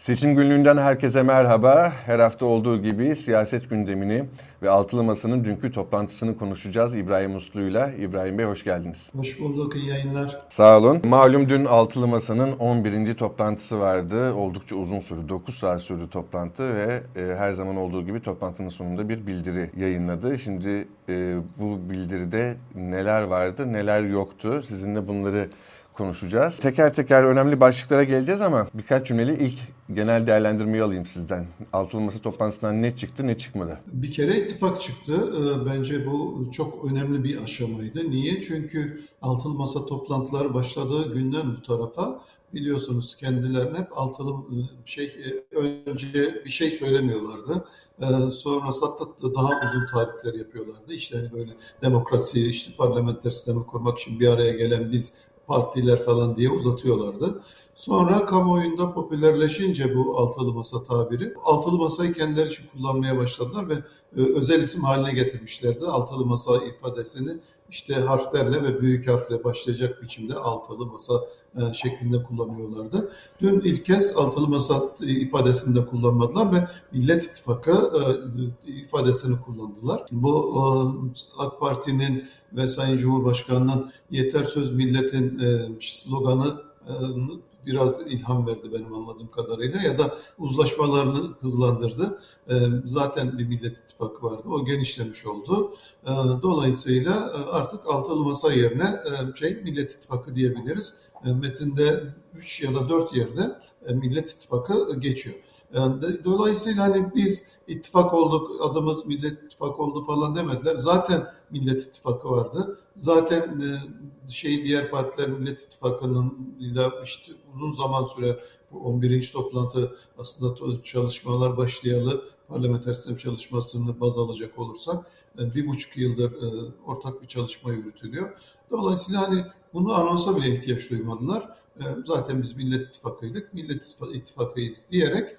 Seçim günlüğünden herkese merhaba. Her hafta olduğu gibi siyaset gündemini ve Altılı Masa'nın dünkü toplantısını konuşacağız İbrahim Uslu'yla. İbrahim Bey hoş geldiniz. Hoş bulduk, iyi yayınlar. Sağ olun. Malum dün Altılı Masa'nın 11. toplantısı vardı. Oldukça uzun sürdü. 9 saat sürdü toplantı ve e, her zaman olduğu gibi toplantının sonunda bir bildiri yayınladı. Şimdi e, bu bildiride neler vardı, neler yoktu? Sizinle bunları konuşacağız. Teker teker önemli başlıklara geleceğiz ama birkaç cümleli ilk genel değerlendirmeyi alayım sizden. Altılı Masa toplantısından ne çıktı ne çıkmadı? Bir kere ittifak çıktı. Ee, bence bu çok önemli bir aşamaydı. Niye? Çünkü Altılı Masa toplantıları başladığı günden bu tarafa biliyorsunuz kendilerine hep altılı e, şey e, önce bir şey söylemiyorlardı. Ee, sonra sattı daha uzun tarihler yapıyorlardı. İşte hani böyle demokrasi, işte parlamenter sistemi kurmak için bir araya gelen biz partiler falan diye uzatıyorlardı. Sonra kamuoyunda popülerleşince bu altılı masa tabiri, altılı masayı kendileri için kullanmaya başladılar ve e, özel isim haline getirmişlerdi. Altılı masa ifadesini işte harflerle ve büyük harfle başlayacak biçimde altılı masa e, şeklinde kullanıyorlardı. Dün ilk kez altılı masa ifadesini de kullanmadılar ve Millet İttifakı e, ifadesini kullandılar. Bu AK Parti'nin ve Sayın Cumhurbaşkanı'nın yeter söz milletin sloganı biraz ilham verdi benim anladığım kadarıyla ya da uzlaşmalarını hızlandırdı. Ee, zaten bir Millet İttifakı vardı. O genişlemiş oldu. Ee, dolayısıyla e, artık altılı masa yerine e, şey Millet İttifakı diyebiliriz. E, metinde 3 ya da 4 yerde Millet İttifakı geçiyor. Dolayısıyla hani biz ittifak olduk, adımız Millet İttifakı oldu falan demediler. Zaten Millet İttifakı vardı. Zaten şey diğer partiler Millet İttifakı'nın işte uzun zaman süre bu 11. toplantı aslında çalışmalar başlayalı parlamenter sistem çalışmasını baz alacak olursak e, bir buçuk yıldır e, ortak bir çalışma yürütülüyor. Dolayısıyla hani bunu anonsa bile ihtiyaç duymadılar. E, zaten biz Millet İttifakı'ydık, Millet İttifakı'yız diyerek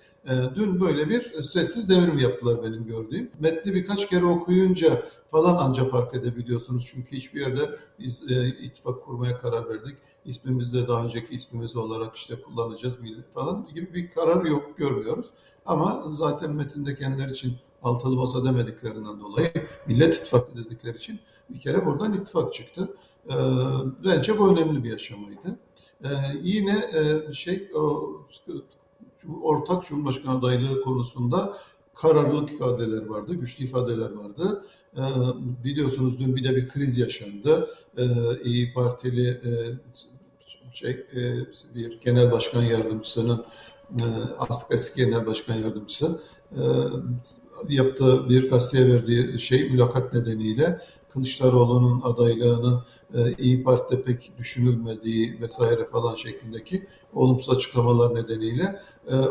dün böyle bir sessiz devrim yaptılar benim gördüğüm. Metni birkaç kere okuyunca falan ancak fark edebiliyorsunuz. Çünkü hiçbir yerde biz ittifak kurmaya karar verdik ismimizi de daha önceki ismimiz olarak işte kullanacağız falan gibi bir karar yok görmüyoruz. Ama zaten metinde kendileri için altılı masa demediklerinden dolayı Millet İttifakı dedikleri için bir kere buradan ittifak çıktı. Bence bu önemli bir aşamaydı. Ee, yine e, şey o, ortak Cumhurbaşkanı adaylığı konusunda kararlılık ifadeler vardı, güçlü ifadeler vardı. Ee, biliyorsunuz dün bir de bir kriz yaşandı. Ee, İyi Partili e, şey e, bir genel başkan yardımcısının artık eski genel başkan yardımcısı yaptığı bir gazeteye verdiği şey mülakat nedeniyle Kılıçdaroğlu'nun adaylığının İyi Parti'de pek düşünülmediği vesaire falan şeklindeki olumsuz açıklamalar nedeniyle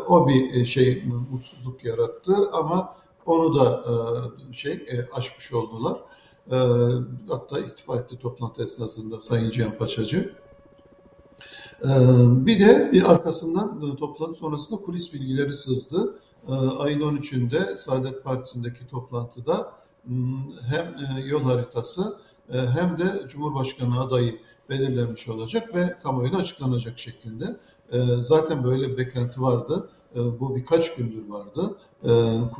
o bir şey mutsuzluk yarattı ama onu da şey aşmış oldular. Hatta istifa etti toplantı esnasında Sayın Cihan Paçacı. Ee, bir de bir arkasından e, toplantı sonrasında kulis bilgileri sızdı. Ee, ayın 13'ünde Saadet Partisi'ndeki toplantıda hem e, yol haritası e, hem de Cumhurbaşkanı adayı belirlenmiş olacak ve kamuoyuna açıklanacak şeklinde. Ee, zaten böyle bir beklenti vardı. Bu birkaç gündür vardı.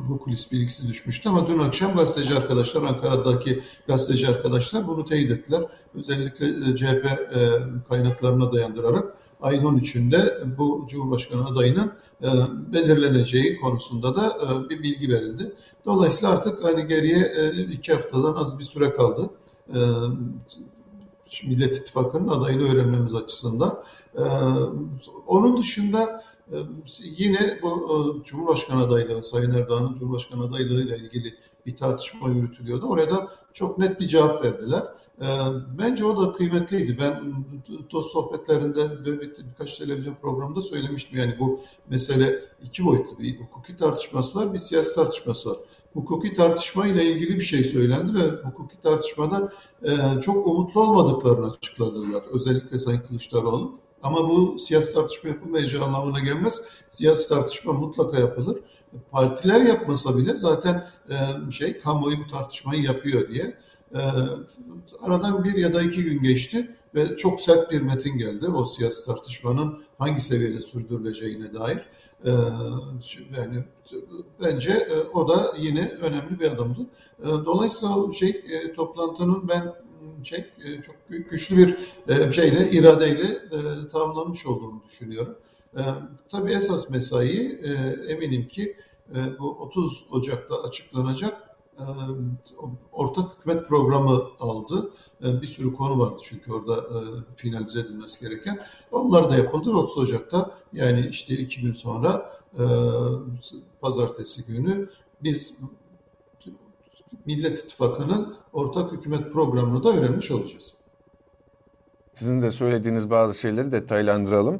Bu kulis bilgisi düşmüştü ama dün akşam gazeteci arkadaşlar, Ankara'daki gazeteci arkadaşlar bunu teyit ettiler. Özellikle CHP kaynaklarına dayandırarak ayın 13'ünde bu Cumhurbaşkanı adayının belirleneceği konusunda da bir bilgi verildi. Dolayısıyla artık hani geriye iki haftadan az bir süre kaldı. Millet İttifakı'nın adayını öğrenmemiz açısından. Onun dışında yine bu e, Cumhurbaşkanı adaylığı, Sayın Erdoğan'ın Cumhurbaşkanı adaylığıyla ilgili bir tartışma yürütülüyordu. Oraya da çok net bir cevap verdiler. Ee, bence o da kıymetliydi. Ben dost sohbetlerinde ve birkaç televizyon programında söylemiştim. Yani bu mesele iki boyutlu bir hukuki tartışması var, bir siyasi tartışması var. Hukuki tartışma ile ilgili bir şey söylendi ve hukuki tartışmadan e, çok umutlu olmadıklarını açıkladılar. Özellikle Sayın Kılıçdaroğlu. Ama bu siyasi tartışma yapılmayacağı anlamına gelmez. Siyasi tartışma mutlaka yapılır. Partiler yapmasa bile zaten e, şey kamuoyu bu tartışmayı yapıyor diye. E, aradan bir ya da iki gün geçti. ve çok sert bir metin geldi o siyasi tartışmanın hangi seviyede sürdürüleceğine dair. Ee, yani bence e, o da yine önemli bir adımdı. Ee, dolayısıyla şey e, toplantının ben şey e, çok güçlü bir şeyle iradeyle tamamlanmış olduğunu düşünüyorum. Tabii esas mesai eminim ki bu 30 Ocak'ta açıklanacak ortak hükümet programı aldı. Bir sürü konu vardı çünkü orada finalize edilmesi gereken. Onlar da yapıldı 30 Ocak'ta yani işte iki gün sonra pazartesi günü biz Millet İttifakı'nın ortak hükümet programını da öğrenmiş olacağız. Sizin de söylediğiniz bazı şeyleri detaylandıralım.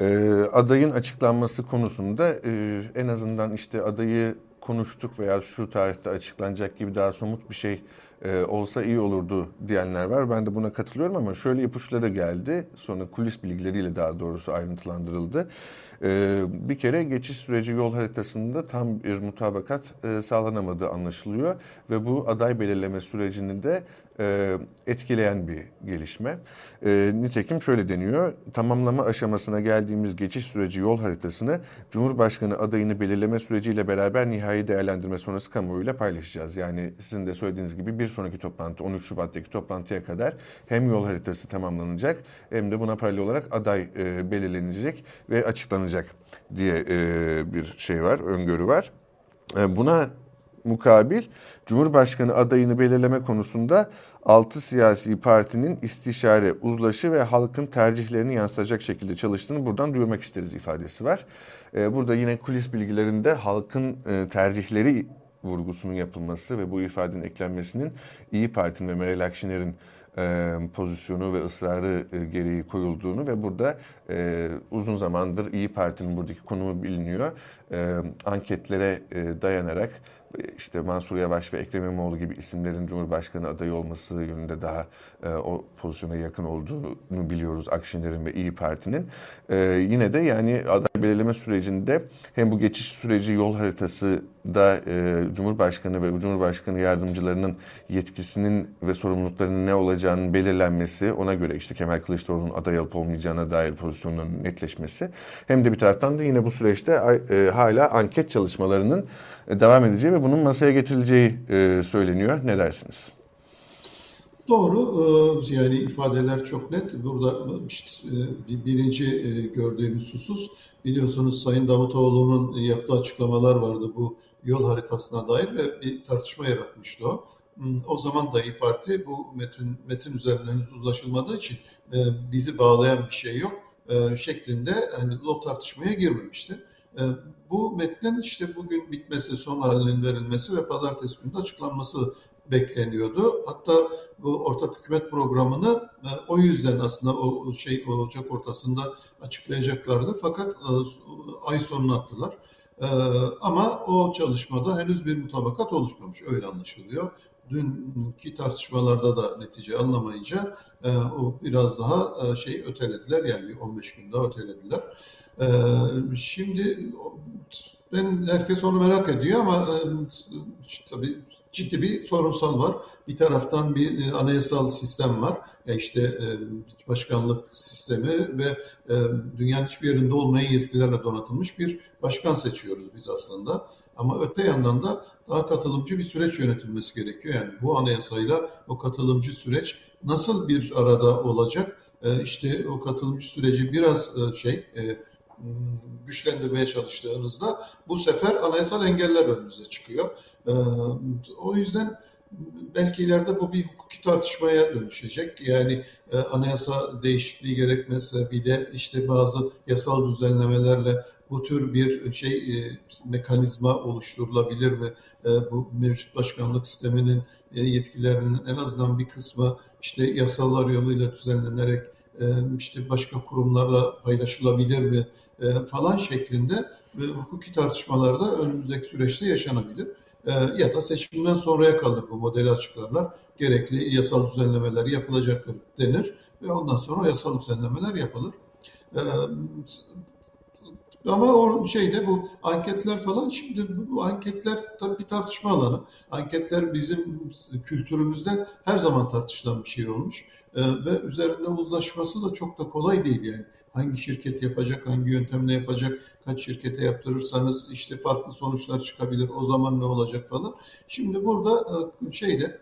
Ee, adayın açıklanması konusunda e, en azından işte adayı konuştuk veya şu tarihte açıklanacak gibi daha somut bir şey e, olsa iyi olurdu diyenler var. Ben de buna katılıyorum ama şöyle ipuçları geldi. Sonra kulis bilgileriyle daha doğrusu ayrıntılandırıldı. E, bir kere geçiş süreci yol haritasında tam bir mutabakat e, sağlanamadığı anlaşılıyor ve bu aday belirleme sürecini de e, etkileyen bir gelişme. E, nitekim şöyle deniyor, tamamlama aşamasına geldiğimiz geçiş süreci yol haritasını Cumhurbaşkanı adayını belirleme süreciyle beraber nihai değerlendirme sonrası kamuoyuyla paylaşacağız. Yani sizin de söylediğiniz gibi bir sonraki toplantı 13 Şubat'taki toplantıya kadar hem yol haritası tamamlanacak hem de buna paralel olarak aday e, belirlenecek ve açıklanacak diye e, bir şey var, öngörü var. Buna mukabil Cumhurbaşkanı adayını belirleme konusunda 6 siyasi partinin istişare, uzlaşı ve halkın tercihlerini yansıtacak şekilde çalıştığını buradan duyurmak isteriz ifadesi var. Ee, burada yine kulis bilgilerinde halkın e, tercihleri vurgusunun yapılması ve bu ifadenin eklenmesinin İyi Parti'nin ve Meral Akşener'in e, pozisyonu ve ısrarı e, gereği koyulduğunu ve burada e, uzun zamandır İyi Parti'nin buradaki konumu biliniyor. E, anketlere e, dayanarak işte Mansur Yavaş ve Ekrem İmamoğlu gibi isimlerin Cumhurbaşkanı adayı olması yönünde daha e, o pozisyona yakın olduğunu biliyoruz Akşener'in ve İyi Parti'nin. E, yine de yani aday belirleme sürecinde hem bu geçiş süreci yol haritası da e, Cumhurbaşkanı ve Cumhurbaşkanı yardımcılarının yetkisinin ve sorumluluklarının ne olacağının belirlenmesi, ona göre işte Kemal Kılıçdaroğlu'nun aday olup olmayacağına dair pozisyonların netleşmesi hem de bir taraftan da yine bu süreçte e, hala anket çalışmalarının e, devam edeceği ve bunun masaya getirileceği e, söyleniyor. Ne dersiniz? Doğru. E, yani ifadeler çok net. Burada işte birinci gördüğümüz husus biliyorsunuz Sayın Davutoğlu'nun yaptığı açıklamalar vardı bu yol haritasına dair ve bir tartışma yaratmıştı o. Hmm, o zaman da İYİ Parti bu metin, metin üzerinden uzlaşılmadığı için bizi bağlayan bir şey yok şeklinde hani o tartışmaya girmemişti. E, bu metnin işte bugün bitmesi, son halinin verilmesi ve pazartesi günü açıklanması bekleniyordu. Hatta bu ortak hükümet programını e, o yüzden aslında o şey Ocak ortasında açıklayacaklardı. Fakat e, ay sonuna attılar. Ama o çalışmada henüz bir mutabakat oluşmamış. Öyle anlaşılıyor. Dünkü tartışmalarda da netice anlamayınca o biraz daha şey ötelediler. Yani bir 15 gün daha ötelediler. Ee, şimdi ben herkes onu merak ediyor ama işte, tabii ciddi bir sorunsal var. Bir taraftan bir e, anayasal sistem var. Ya işte e, başkanlık sistemi ve e, dünyanın hiçbir yerinde olmayan yetkilerle donatılmış bir başkan seçiyoruz biz aslında. Ama öte yandan da daha katılımcı bir süreç yönetilmesi gerekiyor. Yani bu anayasayla o katılımcı süreç nasıl bir arada olacak? İşte o katılımcı süreci biraz şey güçlendirmeye çalıştığınızda bu sefer anayasal engeller önünüze çıkıyor. Ee, o yüzden belki ileride bu bir hukuki tartışmaya dönüşecek. Yani e, anayasa değişikliği gerekmezse bir de işte bazı yasal düzenlemelerle bu tür bir şey e, mekanizma oluşturulabilir mi? E, bu mevcut başkanlık sisteminin yetkilerinin en azından bir kısmı işte yasalar yoluyla düzenlenerek işte başka kurumlarla paylaşılabilir mi? E, falan şeklinde hukuki tartışmalarda önümüzdeki süreçte yaşanabilir. E, ya da seçimden sonraya kalır bu modeli açıklarlar. Gerekli yasal düzenlemeler yapılacaktır denir ve ondan sonra yasal düzenlemeler yapılır. Ama o şeyde bu anketler falan şimdi bu anketler tabii bir tartışma alanı. Anketler bizim kültürümüzde her zaman tartışılan bir şey olmuş. Ee, ve üzerinde uzlaşması da çok da kolay değil yani. Hangi şirket yapacak, hangi yöntemle yapacak, kaç şirkete yaptırırsanız işte farklı sonuçlar çıkabilir, o zaman ne olacak falan. Şimdi burada e, şeyde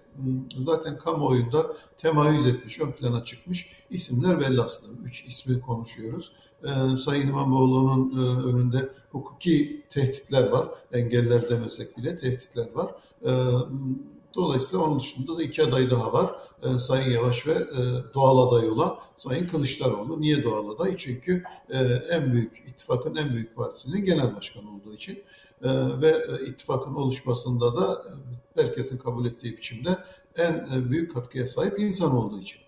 zaten kamuoyunda temayüz etmiş, ön plana çıkmış isimler belli aslında. Üç ismi konuşuyoruz. Ee, Sayın İmamoğlu'nun e, önünde hukuki tehditler var. Engeller demesek bile tehditler var. Ee, dolayısıyla onun dışında da iki aday daha var. Ee, Sayın Yavaş ve e, doğal aday olan Sayın Kılıçdaroğlu. Niye doğal aday? Çünkü e, en büyük ittifakın en büyük partisinin genel başkanı olduğu için ve ittifakın oluşmasında da herkesin kabul ettiği biçimde en büyük katkıya sahip insan olduğu için.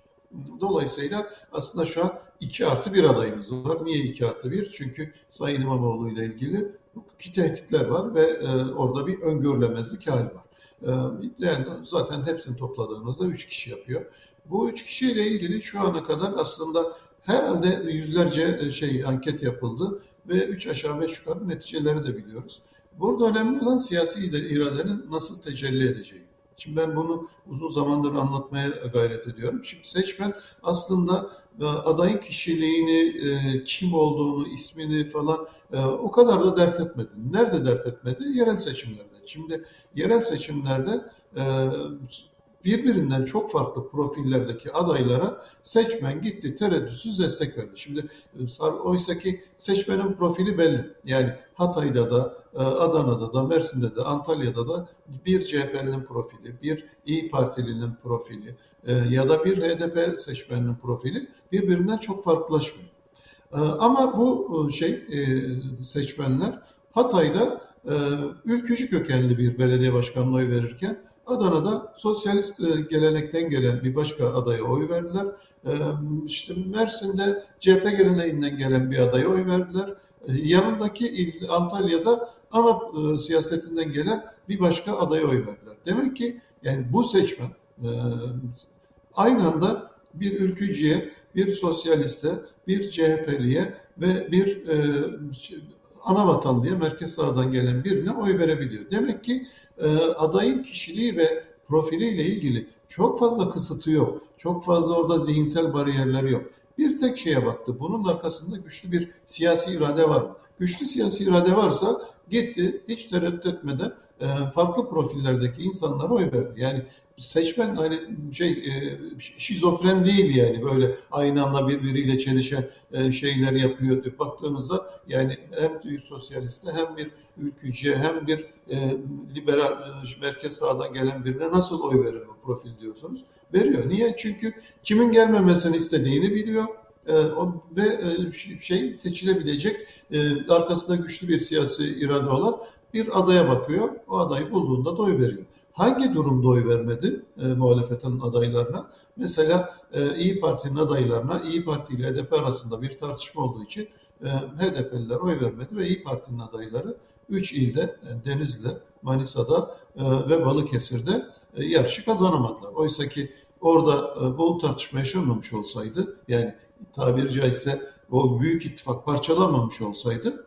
Dolayısıyla aslında şu an 2 artı 1 adayımız var. Niye 2 artı 1? Çünkü Sayın İmamoğlu ile ilgili hukuki tehditler var ve e, orada bir öngörülemezlik hali var. E, yani zaten hepsini topladığınızda 3 kişi yapıyor. Bu 3 kişiyle ilgili şu ana kadar aslında herhalde yüzlerce e, şey anket yapıldı ve 3 aşağı 5 yukarı neticeleri de biliyoruz. Burada önemli olan siyasi iradenin nasıl tecelli edeceği. Şimdi ben bunu uzun zamandır anlatmaya gayret ediyorum. Şimdi seçmen aslında e, adayın kişiliğini, e, kim olduğunu, ismini falan e, o kadar da dert etmedi. Nerede dert etmedi? Yerel seçimlerde. Şimdi yerel seçimlerde birbirinden çok farklı profillerdeki adaylara seçmen gitti tereddütsüz destek verdi. Şimdi oysa ki seçmenin profili belli. Yani Hatay'da da, Adana'da da, Mersin'de de, Antalya'da da bir CHP'nin profili, bir İyi Partili'nin profili ya da bir HDP seçmeninin profili birbirinden çok farklılaşmıyor. Ama bu şey seçmenler Hatay'da ülkücü kökenli bir belediye başkanına oy verirken Adana'da sosyalist e, gelenekten gelen bir başka adaya oy verdiler. E, işte Mersin'de CHP geleneğinden gelen bir adaya oy verdiler. E, yanındaki il Antalya'da ana siyasetinden gelen bir başka adaya oy verdiler. Demek ki yani bu seçmen aynı anda bir ülkücüye, bir sosyaliste, bir CHP'liye ve bir ana vatanlıya merkez sağdan gelen birine oy verebiliyor. Demek ki adayın kişiliği ve profiliyle ilgili çok fazla kısıtı yok. Çok fazla orada zihinsel bariyerler yok. Bir tek şeye baktı. Bunun arkasında güçlü bir siyasi irade var? Güçlü siyasi irade varsa gitti hiç tereddüt etmeden e, farklı profillerdeki insanlara oy verdi. Yani seçmen hani şey e, şizofren değil yani böyle aynı anda birbiriyle çelişen e, şeyler yapıyor. Baktığımızda yani hem bir sosyaliste hem bir ülkücüye hem bir e, liberal merkez sağdan gelen birine nasıl oy verir bu profil diyorsunuz? Veriyor. Niye? Çünkü kimin gelmemesini istediğini biliyor. Ve şey seçilebilecek arkasında güçlü bir siyasi irade olan bir adaya bakıyor. O adayı bulduğunda da oy veriyor. Hangi durumda oy vermedi e, muhalefetin adaylarına? Mesela e, İyi Parti'nin adaylarına İyi Parti ile HDP arasında bir tartışma olduğu için e, HDP'liler oy vermedi ve İyi Parti'nin adayları 3 ilde e, Denizli, Manisa'da e, ve Balıkesir'de e, yarışı kazanamadılar. Oysa ki orada e, bu tartışma yaşanmamış olsaydı yani tabiri caizse o büyük ittifak parçalanmamış olsaydı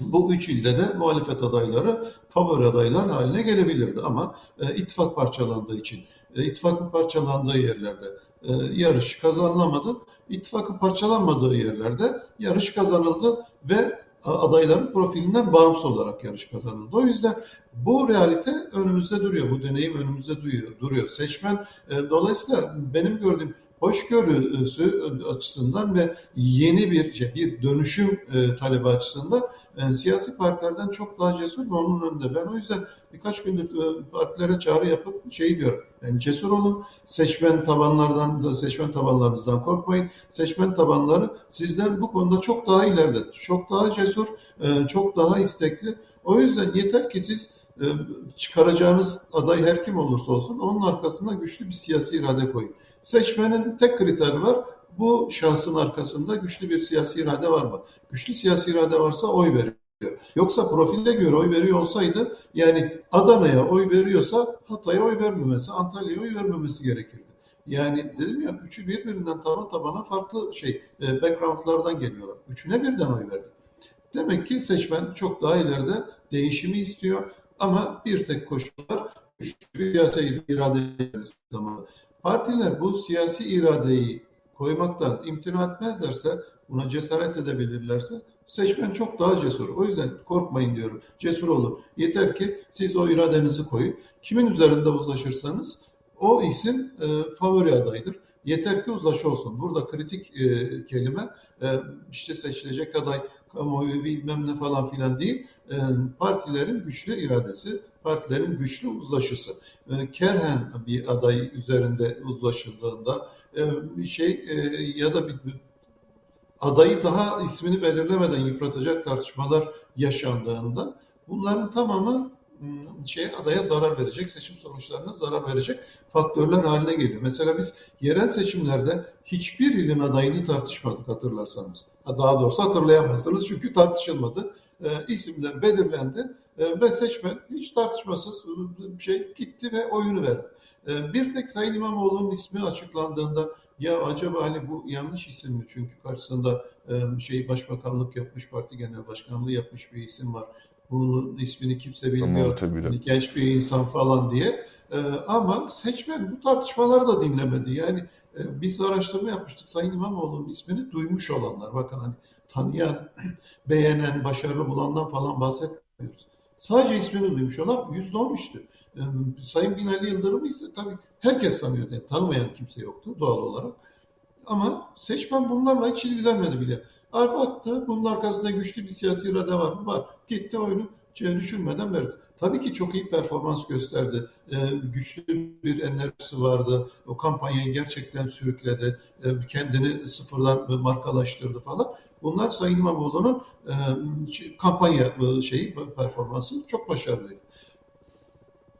bu üç ilde de muhalefet adayları favori adaylar haline gelebilirdi. Ama e, ittifak parçalandığı için, e, ittifakın parçalandığı yerlerde e, yarış kazanılamadı. İttifakın parçalanmadığı yerlerde yarış kazanıldı ve adayların profilinden bağımsız olarak yarış kazanıldı. O yüzden bu realite önümüzde duruyor, bu deneyim önümüzde duruyor. duruyor. Seçmen e, dolayısıyla benim gördüğüm hoşgörüsü açısından ve yeni bir bir dönüşüm e, talebi açısından e, siyasi partilerden çok daha cesur ve onun önünde. Ben o yüzden birkaç gündür e, partilere çağrı yapıp şey diyorum. Yani cesur olun. Seçmen tabanlardan da seçmen tabanlarınızdan korkmayın. Seçmen tabanları sizden bu konuda çok daha ileride. Çok daha cesur, çok daha istekli. O yüzden yeter ki siz çıkaracağınız aday her kim olursa olsun onun arkasında güçlü bir siyasi irade koyun. Seçmenin tek kriteri var. Bu şahsın arkasında güçlü bir siyasi irade var mı? Güçlü siyasi irade varsa oy veriyor. Yoksa profilde göre oy veriyor olsaydı yani Adana'ya oy veriyorsa Hatay'a oy vermemesi, Antalya'ya oy vermemesi gerekirdi. Yani dedim ya üçü birbirinden taban tabana farklı şey e, backgroundlardan geliyorlar. Üçüne birden oy verdi. Demek ki seçmen çok daha ileride değişimi istiyor ama bir tek koşul var. Siyasi irade zamanı. Partiler bu siyasi iradeyi koymaktan imtina etmezlerse, buna cesaret edebilirlerse seçmen çok daha cesur. O yüzden korkmayın diyorum. Cesur olun. Yeter ki siz o iradenizi koyun. Kimin üzerinde uzlaşırsanız o isim e, favori adaydır. Yeter ki uzlaşı olsun. Burada kritik e, kelime e, işte seçilecek aday kamuoyu bilmem ne falan filan değil. E, partilerin güçlü iradesi, partilerin güçlü uzlaşısı. E, Kerhen bir aday üzerinde uzlaşıldığında e, şey e, ya da bir adayı daha ismini belirlemeden yıpratacak tartışmalar yaşandığında bunların tamamı şey adaya zarar verecek, seçim sonuçlarına zarar verecek faktörler haline geliyor. Mesela biz yerel seçimlerde hiçbir ilin adayını tartışmadık hatırlarsanız. Daha doğrusu hatırlayamazsınız çünkü tartışılmadı. E, isimler belirlendi e, ve seçmen hiç tartışmasız şey gitti ve oyunu verdi. E, bir tek Sayın İmamoğlu'nun ismi açıklandığında ya acaba hani bu yanlış isim mi? Çünkü karşısında şey başbakanlık yapmış, parti genel başkanlığı yapmış bir isim var bunun ismini kimse bilmiyor. Hani genç bir insan falan diye. Ee, ama seçmen bu tartışmaları da dinlemedi. Yani e, biz araştırma yapmıştık. Sayın İmamoğlu'nun ismini duymuş olanlar. Bakın hani tanıyan, beğenen, başarılı bulandan falan bahsetmiyoruz. Sadece ismini duymuş olan yüzde on üçtü. Ee, Sayın Binali Yıldırım ise tabii herkes tanıyordu. Yani tanımayan kimse yoktu doğal olarak. Ama seçmen bunlarla hiç ilgilenmedi bile. Ar baktı bunun arkasında güçlü bir siyasi irade var mı? Var. Gitti oyunu şey düşünmeden verdi. Tabii ki çok iyi performans gösterdi. Ee, güçlü bir enerjisi vardı. O kampanyayı gerçekten sürükledi. Ee, kendini sıfırdan markalaştırdı falan. Bunlar Sayın İmamoğlu'nun e, kampanya e, şeyi performansı çok başarılıydı.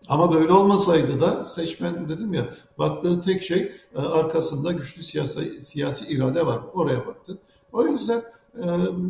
Ama böyle olmasaydı da seçmen dedim ya baktığı tek şey e, arkasında güçlü siyasi, siyasi irade var. Oraya baktı. O yüzden e,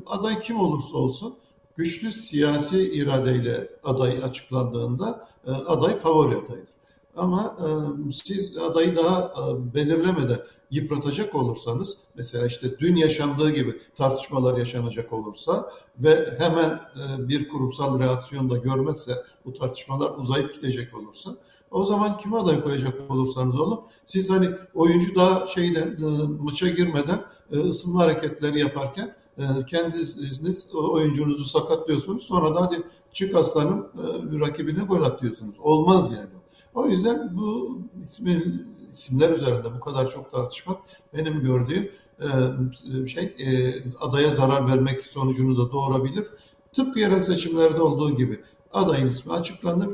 aday kim olursa olsun güçlü siyasi iradeyle aday açıklandığında e, aday favori adaydır. Ama e, siz adayı daha e, belirlemeden yıpratacak olursanız, mesela işte dün yaşandığı gibi tartışmalar yaşanacak olursa ve hemen e, bir kurumsal reaksiyon da görmezse, bu tartışmalar uzayıp gidecek olursa, o zaman kime aday koyacak olursanız olun, siz hani oyuncu daha şeyden e, maça girmeden e, ısınma hareketleri yaparken e, kendiniz oyuncunuzu sakatlıyorsunuz. Sonra da hadi çık aslanım e, rakibine gol atıyorsunuz. Olmaz yani. O yüzden bu ismi, isimler üzerinde bu kadar çok tartışmak benim gördüğüm e, şey adaya zarar vermek sonucunu da doğurabilir. Tıpkı yerel seçimlerde olduğu gibi adayın ismi açıklanır,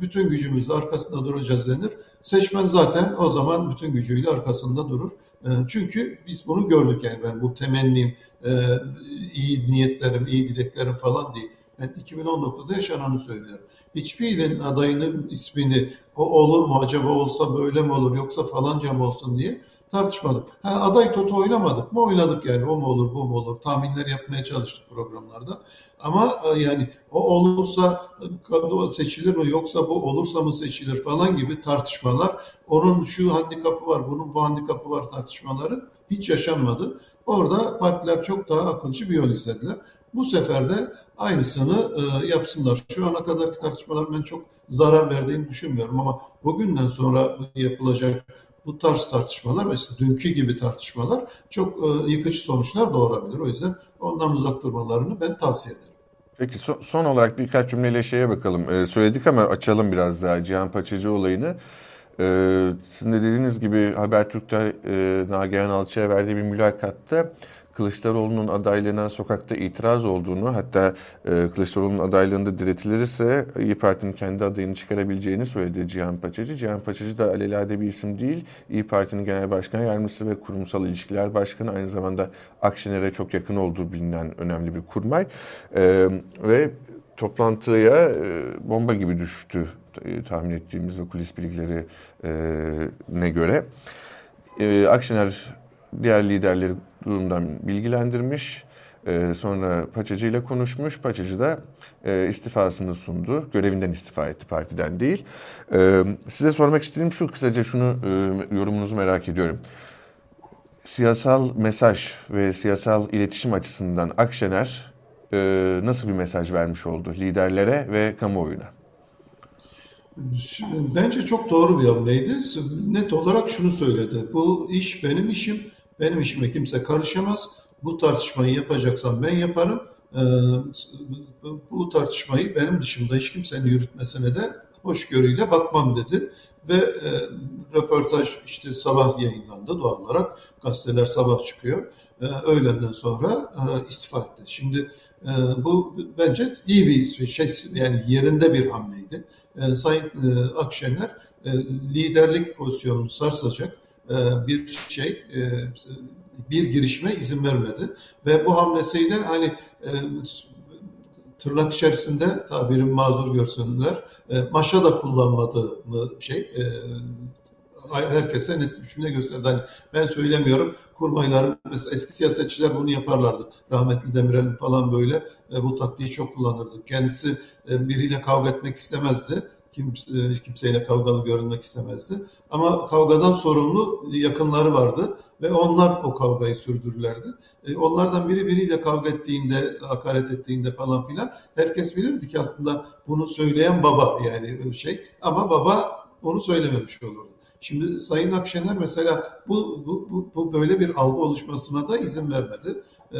bütün gücümüzle arkasında duracağız denir. Seçmen zaten o zaman bütün gücüyle arkasında durur. Ee, çünkü biz bunu gördük yani ben bu temennim, e, iyi niyetlerim, iyi dileklerim falan değil. Ben 2019'da yaşananı söylüyorum. Hiçbir ilin adayının ismini o olur mu acaba olsa böyle mi olur yoksa falanca mı olsun diye tartışmadık. Ha, aday toto oynamadık mı? Oynadık yani. O mu olur, bu mu olur? Tahminler yapmaya çalıştık programlarda. Ama e, yani o olursa seçilir mi yoksa bu olursa mı seçilir falan gibi tartışmalar. Onun şu handikapı var, bunun bu handikapı var tartışmaları hiç yaşanmadı. Orada partiler çok daha akılcı bir yol izlediler. Bu sefer de aynısını e, yapsınlar. Şu ana kadar tartışmalar ben çok zarar verdiğini düşünmüyorum ama bugünden sonra yapılacak bu tarz tartışmalar mesela dünkü gibi tartışmalar çok e, yıkıcı sonuçlar doğurabilir. O yüzden ondan uzak durmalarını ben tavsiye ederim. Peki son, son olarak birkaç cümleyle şeye bakalım. Ee, söyledik ama açalım biraz daha Cihan Paçacı olayını. Ee, sizin de dediğiniz gibi Habertürk'te e, Nagihan Alçı'ya verdiği bir mülakatta Kılıçdaroğlu'nun adaylığına sokakta itiraz olduğunu hatta e, Kılıçdaroğlu'nun adaylığında diretilirse İyi Parti'nin kendi adayını çıkarabileceğini söyledi Cihan Paçacı. Cihan Paçacı da alelade bir isim değil. İyi Parti'nin genel başkan yardımcısı ve kurumsal ilişkiler başkanı aynı zamanda Akşener'e çok yakın olduğu bilinen önemli bir kurmay. E, ve toplantıya e, bomba gibi düştü e, tahmin ettiğimiz ve kulis bilgilerine e, göre. E, Akşener diğer liderleri durumdan bilgilendirmiş. E, sonra Paçacı ile konuşmuş. Paçacı da istifasını sundu. Görevinden istifa etti partiden değil. Size sormak istediğim şu kısaca şunu yorumunuzu merak ediyorum. Siyasal mesaj ve siyasal iletişim açısından Akşener e, nasıl bir mesaj vermiş oldu liderlere ve kamuoyuna? Bence çok doğru bir hamleydi. Net olarak şunu söyledi. Bu iş benim işim. Benim işime kimse karışamaz. Bu tartışmayı yapacaksam ben yaparım. Ee, bu tartışmayı benim dışımda hiç kimsenin yürütmesine de hoşgörüyle bakmam dedi. Ve e, röportaj işte sabah yayınlandı doğal olarak. Gazeteler sabah çıkıyor. E, öğlenden sonra e, istifa etti. Şimdi bu bence iyi bir şey yani yerinde bir hamleydi. E, Sayın e, Akşener e, liderlik pozisyonunu sarsacak e, bir şey bir girişime izin vermedi ve bu hamlesiyle hani tırnak içerisinde tabirim mazur görsünler maşa da kullanmadığını şey herkese net biçimde gösterdi. Hani ben söylemiyorum kurmayların mesela eski siyasetçiler bunu yaparlardı. Rahmetli Demirel'in falan böyle e, bu taktiği çok kullanırdı. Kendisi e, biriyle kavga etmek istemezdi. Kim, e, kimseyle kavgalı görünmek istemezdi. Ama kavgadan sorumlu yakınları vardı ve onlar o kavgayı sürdürürlerdi. E, onlardan biri biriyle kavga ettiğinde, hakaret ettiğinde falan filan herkes bilirdi ki aslında bunu söyleyen baba yani şey ama baba onu söylememiş olurdu. Şimdi Sayın Akşener mesela bu, bu, bu, bu böyle bir algı oluşmasına da izin vermedi. E,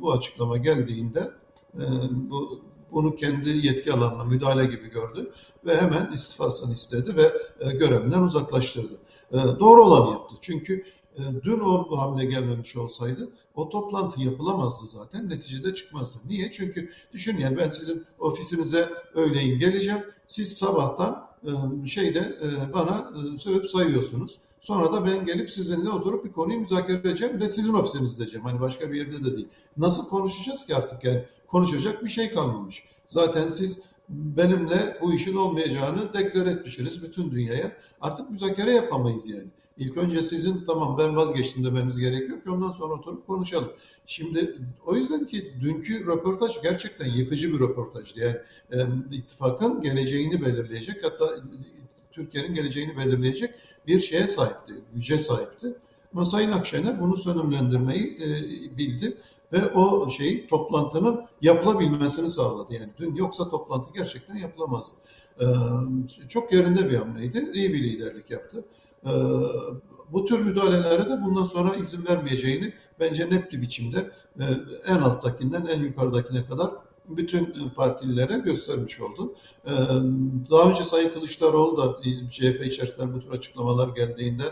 bu açıklama geldiğinde e, bu bunu kendi yetki alanına müdahale gibi gördü ve hemen istifasını istedi ve e, görevinden uzaklaştırdı. E, doğru olanı yaptı. Çünkü e, dün o hamle gelmemiş olsaydı o toplantı yapılamazdı zaten. Neticede çıkmazdı. Niye? Çünkü düşün yani ben sizin ofisinize öğleyin geleceğim. Siz sabahtan şeyde e, bana sövüp sayıyorsunuz. Sonra da ben gelip sizinle oturup bir konuyu müzakere edeceğim ve sizin ofisinizde diyeceğim. Hani başka bir yerde de değil. Nasıl konuşacağız ki artık yani? Konuşacak bir şey kalmamış. Zaten siz benimle bu işin olmayacağını deklar etmişsiniz bütün dünyaya. Artık müzakere yapamayız yani. İlk önce sizin tamam ben vazgeçtim demeniz gerekiyor ki ondan sonra oturup konuşalım. Şimdi o yüzden ki dünkü röportaj gerçekten yıkıcı bir röportajdı. Yani e, ittifakın geleceğini belirleyecek hatta Türkiye'nin geleceğini belirleyecek bir şeye sahipti, güce sahipti. Ama Sayın Akşener bunu sönümlendirmeyi e, bildi ve o şey toplantının yapılabilmesini sağladı. Yani dün yoksa toplantı gerçekten yapılamazdı. E, çok yerinde bir hamleydi, iyi bir liderlik yaptı. E, bu tür müdahalelere de bundan sonra izin vermeyeceğini bence net bir biçimde e, en alttakinden en yukarıdakine kadar bütün partililere göstermiş oldu. Ee, daha önce Sayın Kılıçdaroğlu da CHP içerisinde bu tür açıklamalar geldiğinde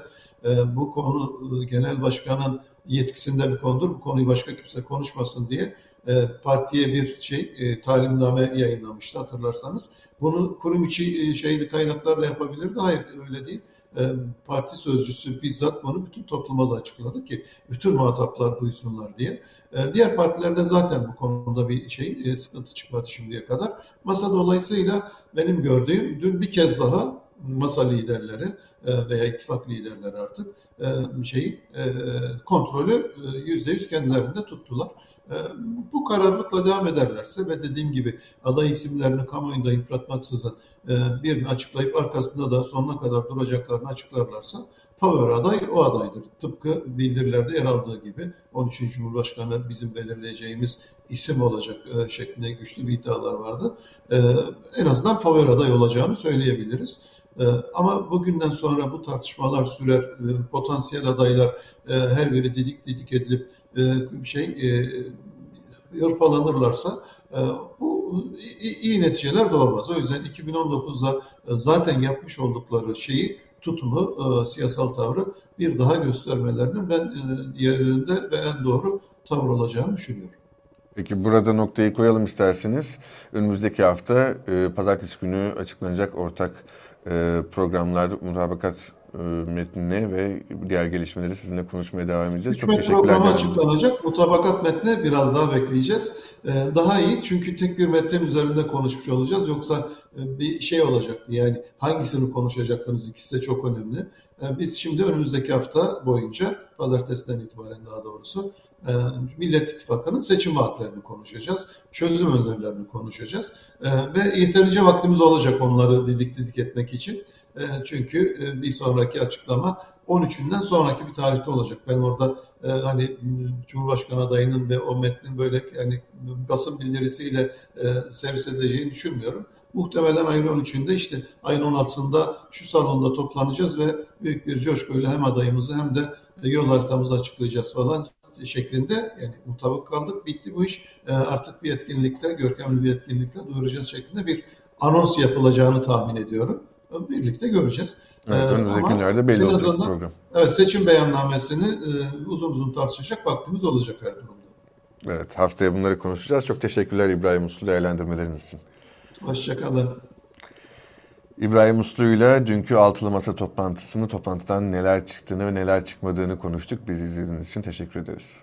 e, bu konu e, genel başkanın yetkisinde bir konudur. Bu konuyu başka kimse konuşmasın diye e, partiye bir şey talimname yayınlamıştı hatırlarsanız. Bunu kurum içi şeyli kaynaklarla yapabilirdi. Hayır öyle değil. Parti sözcüsü bizzat bunu bütün topluma da açıkladı ki bütün muhataplar duysunlar diye. Ee, diğer partilerde zaten bu konuda bir şey e, sıkıntı çıkmadı şimdiye kadar. Masa dolayısıyla benim gördüğüm dün bir kez daha masa liderleri e, veya ittifak liderleri artık e, şeyi kontrolü yüzde yüz kendilerinde tuttular. Bu kararlılıkla devam ederlerse ve dediğim gibi aday isimlerini kamuoyunda yıpratmaksızın birini açıklayıp arkasında da sonuna kadar duracaklarını açıklarlarsa favori aday o adaydır. Tıpkı bildirilerde yer aldığı gibi 13. Cumhurbaşkanı bizim belirleyeceğimiz isim olacak e, şeklinde güçlü bir iddialar vardı. E, en azından favori aday olacağını söyleyebiliriz. E, ama bugünden sonra bu tartışmalar sürer, e, potansiyel adaylar e, her biri didik didik edilip e, şey hırpalanırlarsa e, bu iyi, neticeler doğurmaz. O yüzden 2019'da e, zaten yapmış oldukları şeyi tutumu, e, siyasal tavrı bir daha göstermelerinin ben yerinde ve en doğru tavır olacağını düşünüyorum. Peki burada noktayı koyalım isterseniz. Önümüzdeki hafta pazartesi günü açıklanacak ortak e, programlar, mutabakat e, metnine ve diğer gelişmeleri sizinle konuşmaya devam edeceğiz. Hükümet Çok teşekkürler. programı açıklanacak. Mutabakat metni biraz daha bekleyeceğiz. Ee, daha iyi çünkü tek bir metnin üzerinde konuşmuş olacağız. Yoksa e, bir şey olacaktı yani hangisini konuşacaksınız ikisi de çok önemli. Biz şimdi önümüzdeki hafta boyunca pazartesiden itibaren daha doğrusu e, Millet İttifakı'nın seçim vaatlerini konuşacağız. Çözüm önerilerini konuşacağız. Ee, ve yeterince vaktimiz olacak onları didik didik etmek için. Çünkü e, bir sonraki açıklama 13'ünden sonraki bir tarihte olacak. Ben orada e, hani Cumhurbaşkanı adayının ve o metnin böyle yani basın bildirisiyle e, servis edileceğini düşünmüyorum. Muhtemelen ayın 13'ünde işte ayın 16'sında şu salonda toplanacağız ve büyük bir coşkuyla hem adayımızı hem de yol haritamızı açıklayacağız falan şeklinde yani mutabık kaldık. Bitti bu iş. E, artık bir etkinlikle, görkemli bir etkinlikle duyuracağız şeklinde bir anons yapılacağını tahmin ediyorum. Birlikte göreceğiz. Evet, Ee, önümüzdeki günlerde belli olacak azından- program. Evet seçim beyannamesini e, uzun uzun tartışacak vaktimiz olacak her durumda. Evet, haftaya bunları konuşacağız. Çok teşekkürler İbrahim Uslu değerlendirmeleriniz için. Hoşçakalın. İbrahim Uslu ile dünkü altılı masa toplantısını, toplantıdan neler çıktığını ve neler çıkmadığını konuştuk. Bizi izlediğiniz için teşekkür ederiz.